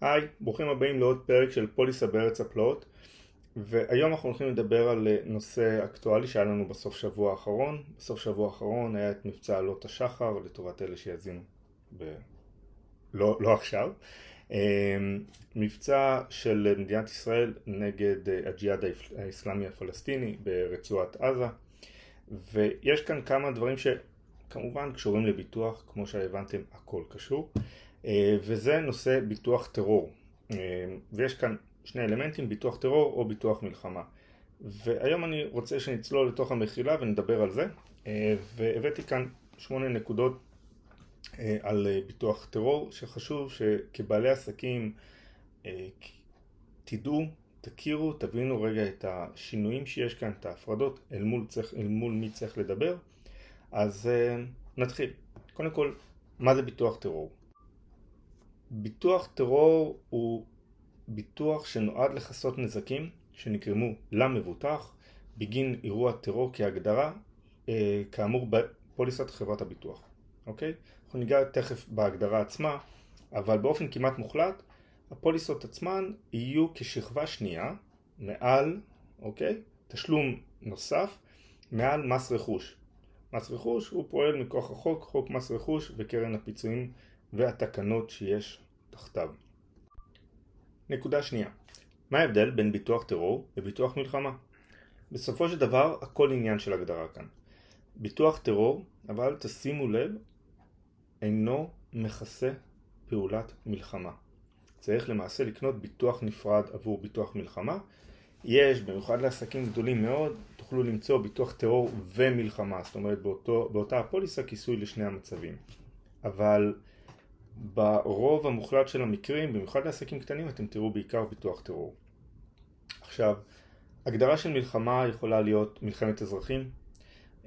היי, ברוכים הבאים לעוד פרק של פוליסה בארץ הפלאות והיום אנחנו הולכים לדבר על נושא אקטואלי שהיה לנו בסוף שבוע האחרון. בסוף שבוע האחרון היה את מבצע עלות השחר לטובת אלה שיאזינו ב... לא, לא עכשיו מבצע של מדינת ישראל נגד הג'יהאד האסלאמי הפלסטיני ברצועת עזה. ויש כאן כמה דברים שכמובן קשורים לביטוח כמו שהבנתם הכל קשור. אה, וזה נושא ביטוח טרור. אה, ויש כאן שני אלמנטים ביטוח טרור או ביטוח מלחמה. והיום אני רוצה שנצלול לתוך המחילה ונדבר על זה. אה, והבאתי כאן שמונה נקודות על ביטוח טרור שחשוב שכבעלי עסקים תדעו, תכירו, תבינו רגע את השינויים שיש כאן, את ההפרדות אל מול, צריך, אל מול מי צריך לדבר אז נתחיל קודם כל, מה זה ביטוח טרור? ביטוח טרור הוא ביטוח שנועד לכסות נזקים שנגרמו למבוטח בגין אירוע טרור כהגדרה אה, כאמור בפוליסת חברת הביטוח, אוקיי? אנחנו ניגע תכף בהגדרה עצמה, אבל באופן כמעט מוחלט הפוליסות עצמן יהיו כשכבה שנייה מעל, אוקיי? תשלום נוסף מעל מס רכוש. מס רכוש הוא פועל מכוח החוק, חוק מס רכוש וקרן הפיצויים והתקנות שיש תחתיו. נקודה שנייה, מה ההבדל בין ביטוח טרור לביטוח מלחמה? בסופו של דבר הכל עניין של הגדרה כאן. ביטוח טרור, אבל תשימו לב, אינו מכסה פעולת מלחמה. צריך למעשה לקנות ביטוח נפרד עבור ביטוח מלחמה. יש, במיוחד לעסקים גדולים מאוד, תוכלו למצוא ביטוח טרור ומלחמה, זאת אומרת באותו, באותה הפוליסה כיסוי לשני המצבים. אבל ברוב המוחלט של המקרים, במיוחד לעסקים קטנים, אתם תראו בעיקר ביטוח טרור. עכשיו, הגדרה של מלחמה יכולה להיות מלחמת אזרחים,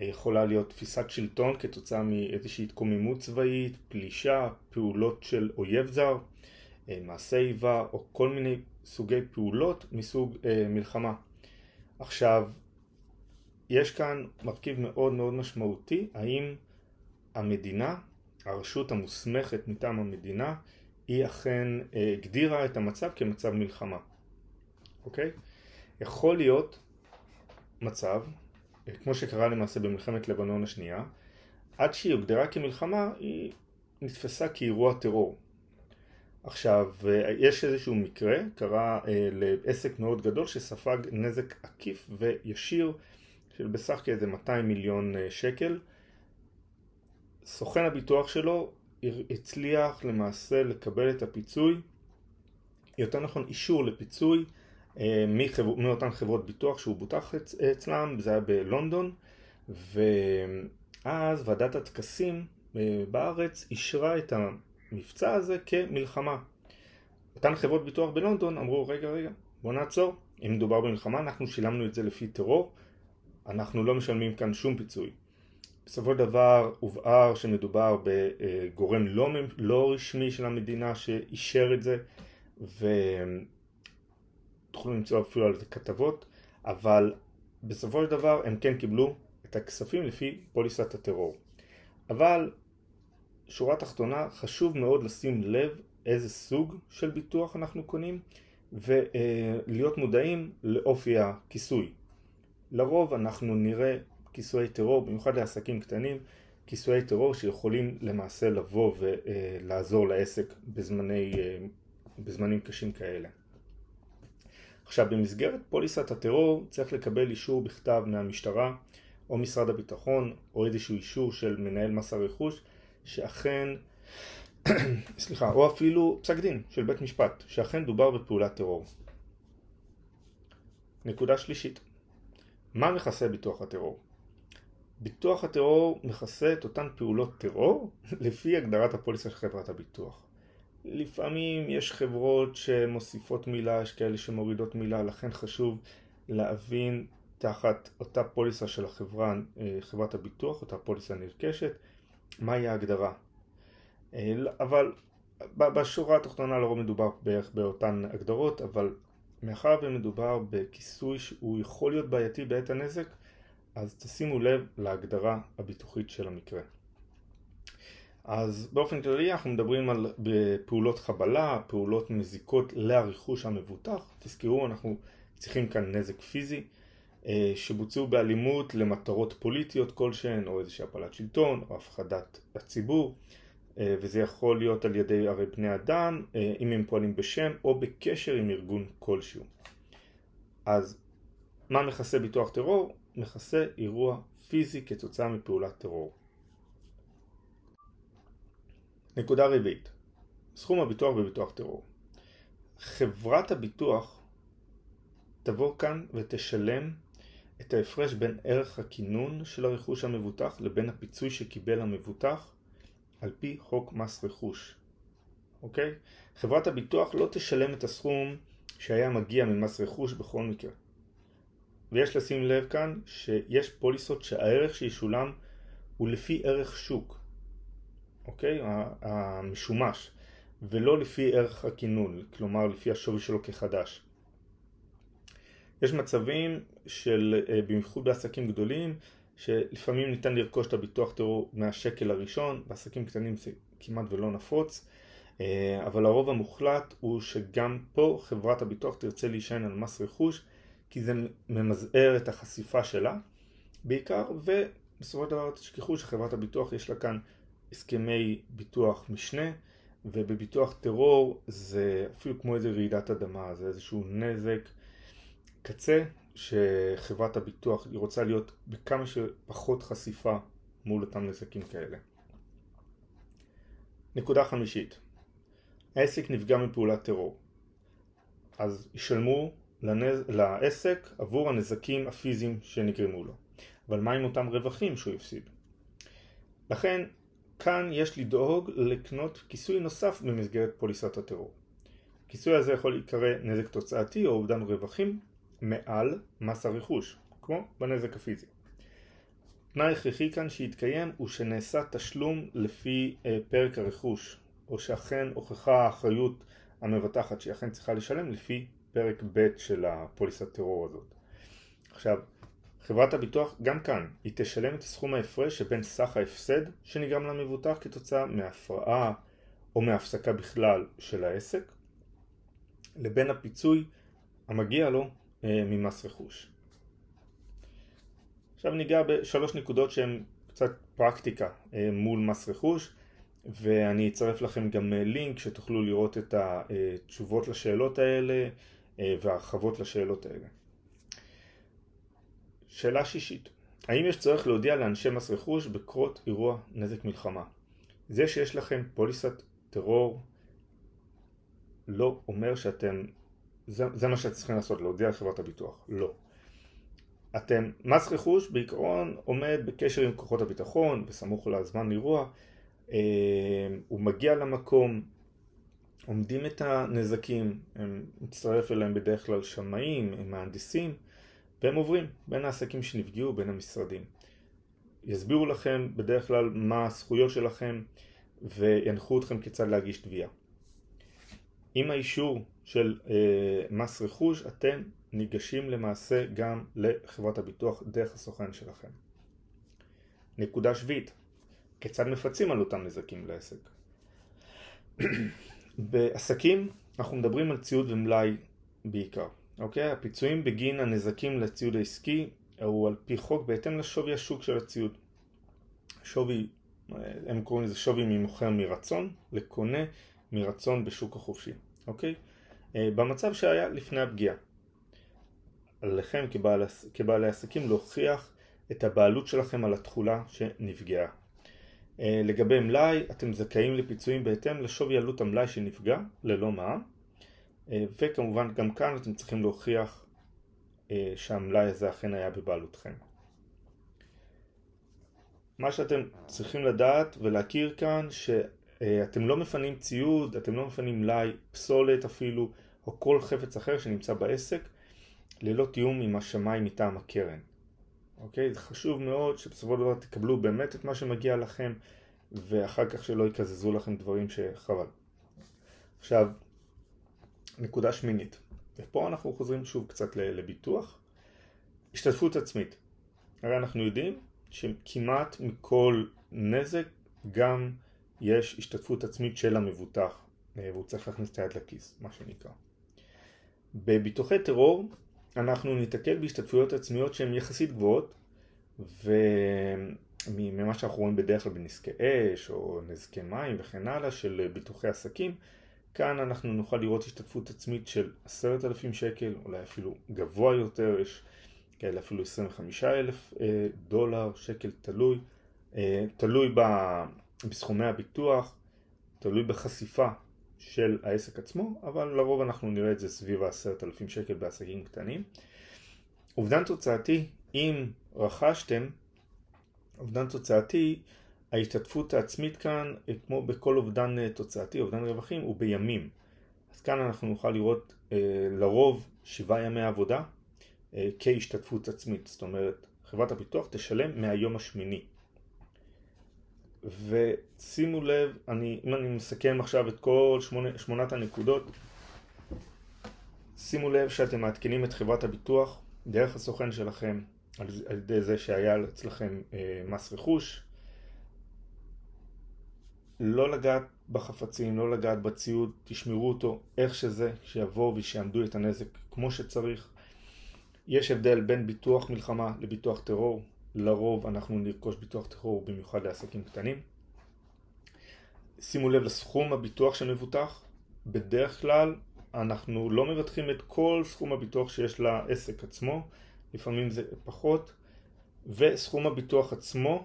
יכולה להיות תפיסת שלטון כתוצאה מאיזושהי התקוממות צבאית, פלישה, פעולות של אויב זר, מעשה איבה או כל מיני סוגי פעולות מסוג אה, מלחמה. עכשיו, יש כאן מרכיב מאוד מאוד משמעותי, האם המדינה הרשות המוסמכת מטעם המדינה היא אכן אה, הגדירה את המצב כמצב מלחמה, אוקיי? יכול להיות מצב, אה, כמו שקרה למעשה במלחמת לבנון השנייה, עד שהיא הוגדרה כמלחמה היא נתפסה כאירוע טרור. עכשיו, אה, יש איזשהו מקרה, קרה אה, לעסק מאוד גדול שספג נזק עקיף וישיר של בסך כאיזה 200 מיליון שקל סוכן הביטוח שלו הצליח למעשה לקבל את הפיצוי, יותר נכון אישור לפיצוי אה, מאותן חברות ביטוח שהוא בוטח אצלם, זה היה בלונדון, ואז ועדת הטקסים אה, בארץ אישרה את המבצע הזה כמלחמה. אותן חברות ביטוח בלונדון אמרו רגע רגע בוא נעצור, אם מדובר במלחמה אנחנו שילמנו את זה לפי טרור, אנחנו לא משלמים כאן שום פיצוי. בסופו של דבר הובהר שמדובר בגורם לא, לא רשמי של המדינה שאישר את זה ותוכלו למצוא אפילו על זה כתבות אבל בסופו של דבר הם כן קיבלו את הכספים לפי פוליסת הטרור אבל שורה תחתונה חשוב מאוד לשים לב איזה סוג של ביטוח אנחנו קונים ולהיות מודעים לאופי הכיסוי לרוב אנחנו נראה כיסויי טרור, במיוחד לעסקים קטנים, כיסויי טרור שיכולים למעשה לבוא ולעזור לעסק בזמני, בזמנים קשים כאלה. עכשיו במסגרת פוליסת הטרור צריך לקבל אישור בכתב מהמשטרה או משרד הביטחון או איזשהו אישור של מנהל מס הרכוש שאכן, סליחה, או אפילו פסק דין של בית משפט שאכן דובר בפעולת טרור. נקודה שלישית, מה מכסה ביטוח הטרור? ביטוח הטרור מכסה את אותן פעולות טרור לפי הגדרת הפוליסה של חברת הביטוח. לפעמים יש חברות שמוסיפות מילה, יש כאלה שמורידות מילה, לכן חשוב להבין תחת אותה פוליסה של החברה, אה, חברת הביטוח, אותה פוליסה נרכשת, מהי ההגדרה. אה, אבל בשורה התחתונה לרוב מדובר בערך באותן הגדרות, אבל מאחר ומדובר בכיסוי שהוא יכול להיות בעייתי בעת הנזק, אז תשימו לב להגדרה הביטוחית של המקרה. אז באופן כללי אנחנו מדברים על פעולות חבלה, פעולות מזיקות לרכוש המבוטח. תזכרו, אנחנו צריכים כאן נזק פיזי אה, שבוצעו באלימות למטרות פוליטיות כלשהן, או איזושהי הפלת שלטון, או הפחדת הציבור, אה, וזה יכול להיות על ידי הרי בני אדם, אה, אם הם פועלים בשם או בקשר עם ארגון כלשהו. אז מה מכסה ביטוח טרור? מכסה אירוע פיזי כתוצאה מפעולת טרור. נקודה רביעית, סכום הביטוח בביטוח טרור. חברת הביטוח תבוא כאן ותשלם את ההפרש בין ערך הכינון של הרכוש המבוטח לבין הפיצוי שקיבל המבוטח על פי חוק מס רכוש. אוקיי? חברת הביטוח לא תשלם את הסכום שהיה מגיע ממס רכוש בכל מקרה. ויש לשים לב כאן שיש פוליסות שהערך שישולם הוא לפי ערך שוק, אוקיי? המשומש, ולא לפי ערך הכינון, כלומר לפי השווי שלו כחדש. יש מצבים של, אה, במיוחד בעסקים גדולים, שלפעמים ניתן לרכוש את הביטוח טרור מהשקל הראשון, בעסקים קטנים זה כמעט ולא נפוץ, אה, אבל הרוב המוחלט הוא שגם פה חברת הביטוח תרצה להישען על מס רכוש, כי זה ממזער את החשיפה שלה בעיקר, ובסופו של דבר תשכחו שחברת הביטוח יש לה כאן הסכמי ביטוח משנה, ובביטוח טרור זה אפילו כמו איזה רעידת אדמה, זה איזשהו נזק קצה שחברת הביטוח היא רוצה להיות בכמה שפחות חשיפה מול אותם נזקים כאלה. נקודה חמישית, העסק נפגע מפעולת טרור, אז ישלמו לנז... לעסק עבור הנזקים הפיזיים שנגרמו לו, אבל מה עם אותם רווחים שהוא הפסיד? לכן כאן יש לדאוג לקנות כיסוי נוסף במסגרת פוליסת הטרור. הכיסוי הזה יכול להיקרא נזק תוצאתי או אובדן רווחים מעל מס הרכוש, כמו בנזק הפיזי. תנאי הכרחי כאן שיתקיים הוא שנעשה תשלום לפי אה, פרק הרכוש, או שאכן הוכחה האחריות המבטחת שהיא אכן צריכה לשלם לפי פרק ב' של הפוליסת טרור הזאת. עכשיו, חברת הביטוח גם כאן, היא תשלם את סכום ההפרש שבין סך ההפסד שנגרם למבוטח כתוצאה מהפרעה או מהפסקה בכלל של העסק לבין הפיצוי המגיע לו אה, ממס רכוש. עכשיו ניגע בשלוש נקודות שהן קצת פרקטיקה אה, מול מס רכוש ואני אצרף לכם גם אה, לינק שתוכלו לראות את התשובות לשאלות האלה והרחבות לשאלות האלה. שאלה שישית, האם יש צורך להודיע לאנשי מס רכוש בקרות אירוע נזק מלחמה? זה שיש לכם פוליסת טרור לא אומר שאתם זה, זה מה שאתם צריכים לעשות, להודיע לחברת הביטוח. לא. אתם, מס רכוש בעיקרון עומד בקשר עם כוחות הביטחון, בסמוך לזמן אירוע, אה, הוא מגיע למקום, עומדים את הנזקים, הם מצטרף אליהם בדרך כלל שמאים, הם מהנדסים, והם עוברים בין העסקים שנפגעו, בין המשרדים. יסבירו לכם בדרך כלל מה הזכויות שלכם וינחו אתכם כיצד להגיש תביעה. עם האישור של אה, מס רכוש אתם ניגשים למעשה גם לחברת הביטוח דרך הסוכן שלכם. נקודה שביעית, כיצד מפצים על אותם נזקים לעסק? בעסקים אנחנו מדברים על ציוד ומלאי בעיקר, אוקיי? הפיצויים בגין הנזקים לציוד העסקי הוא על פי חוק בהתאם לשווי השוק של הציוד. שווי, הם קוראים לזה שווי ממוכר מרצון לקונה מרצון בשוק החופשי, אוקיי? אה, במצב שהיה לפני הפגיעה. עליכם כבעל, כבעלי עסקים להוכיח את הבעלות שלכם על התכולה שנפגעה. אה, לגבי מלאי, אתם זכאים לפיצויים בהתאם לשווי עלות המלאי שנפגע, ללא מע"מ, וכמובן גם כאן אתם צריכים להוכיח שהמלאי הזה אכן היה בבעלותכם. מה שאתם צריכים לדעת ולהכיר כאן, שאתם לא מפנים ציוד, אתם לא מפנים מלאי, פסולת אפילו, או כל חפץ אחר שנמצא בעסק ללא תיאום עם השמאי מטעם הקרן. אוקיי? זה חשוב מאוד שבסופו של דבר תקבלו באמת את מה שמגיע לכם ואחר כך שלא יקזזו לכם דברים שחבל. עכשיו, נקודה שמינית, ופה אנחנו חוזרים שוב קצת לביטוח. השתתפות עצמית. הרי אנחנו יודעים שכמעט מכל נזק גם יש השתתפות עצמית של המבוטח אה, והוא צריך להכניס את היד לכיס, מה שנקרא. בביטוחי טרור אנחנו ניתקל בהשתתפויות עצמיות שהן יחסית גבוהות וממה שאנחנו רואים בדרך כלל בנזקי אש או נזקי מים וכן הלאה של ביטוחי עסקים כאן אנחנו נוכל לראות השתתפות עצמית של עשרת אלפים שקל, אולי אפילו גבוה יותר, יש כאלה אפילו עשרים וחמישה אלף אה, דולר, שקל תלוי, אה, תלוי בסכומי הביטוח, תלוי בחשיפה של העסק עצמו, אבל לרוב אנחנו נראה את זה סביב העשרת אלפים שקל בעסקים קטנים. אובדן תוצאתי, אם רכשתם, אובדן תוצאתי ההשתתפות העצמית כאן, אה, כמו בכל אובדן אה, תוצאתי, אובדן רווחים, הוא בימים. אז כאן אנחנו נוכל לראות אה, לרוב שבעה ימי עבודה כהשתתפות עצמית. זאת אומרת, חברת הביטוח תשלם מהיום השמיני. ושימו לב, אני, אם אני מסכם עכשיו את כל שמונה, שמונת הנקודות, שימו לב שאתם מעדכנים את חברת הביטוח דרך הסוכן שלכם, על, על ידי זה שהיה אצלכם אה, מס רכוש, לא לגעת בחפצים, לא לגעת בציוד, תשמרו אותו איך שזה, שיבואו ושיעמדו את הנזק כמו שצריך. יש הבדל בין ביטוח מלחמה לביטוח טרור, לרוב אנחנו נרכוש ביטוח טרור במיוחד לעסקים קטנים. שימו לב לסכום הביטוח שמבוטח, בדרך כלל אנחנו לא מבטחים את כל סכום הביטוח שיש לעסק עצמו, לפעמים זה פחות, וסכום הביטוח עצמו,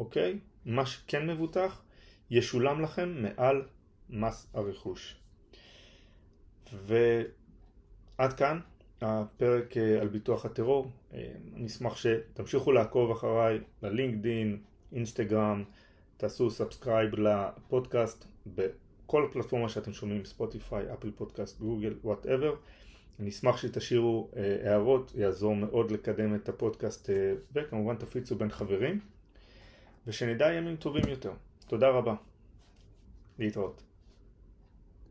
אוקיי? מה שכן מבוטח ישולם לכם מעל מס הרכוש. ועד כאן הפרק אה, על ביטוח הטרור. אה, אני אשמח שתמשיכו לעקוב אחריי ללינקדין, אינסטגרם, תעשו subscribe לפודקאסט בכל פלטפורמה שאתם שומעים, ספוטיפיי, אפל פודקאסט, גוגל, whatever. אני אשמח שתשאירו אה, הערות, יעזור מאוד לקדם את הפודקאסט וכמובן תפיצו בין חברים ושנדע ימים טובים יותר. תודה רבה. להתראות.